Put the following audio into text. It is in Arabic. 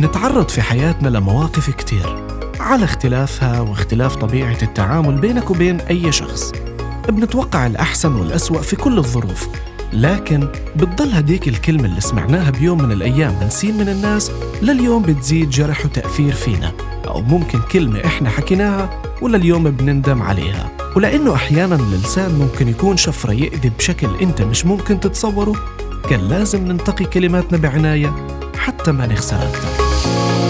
بنتعرض في حياتنا لمواقف كتير على اختلافها واختلاف طبيعة التعامل بينك وبين أي شخص. بنتوقع الأحسن والأسوأ في كل الظروف لكن بتضل هديك الكلمة اللي سمعناها بيوم من الأيام من سين من الناس لليوم بتزيد جرح وتأثير فينا أو ممكن كلمة إحنا حكيناها ولليوم بنندم عليها. ولأنه أحيانا اللسان ممكن يكون شفرة يأذي بشكل أنت مش ممكن تتصوره كان لازم ننتقي كلماتنا بعناية حتى ما نخسر أكثر. Thank you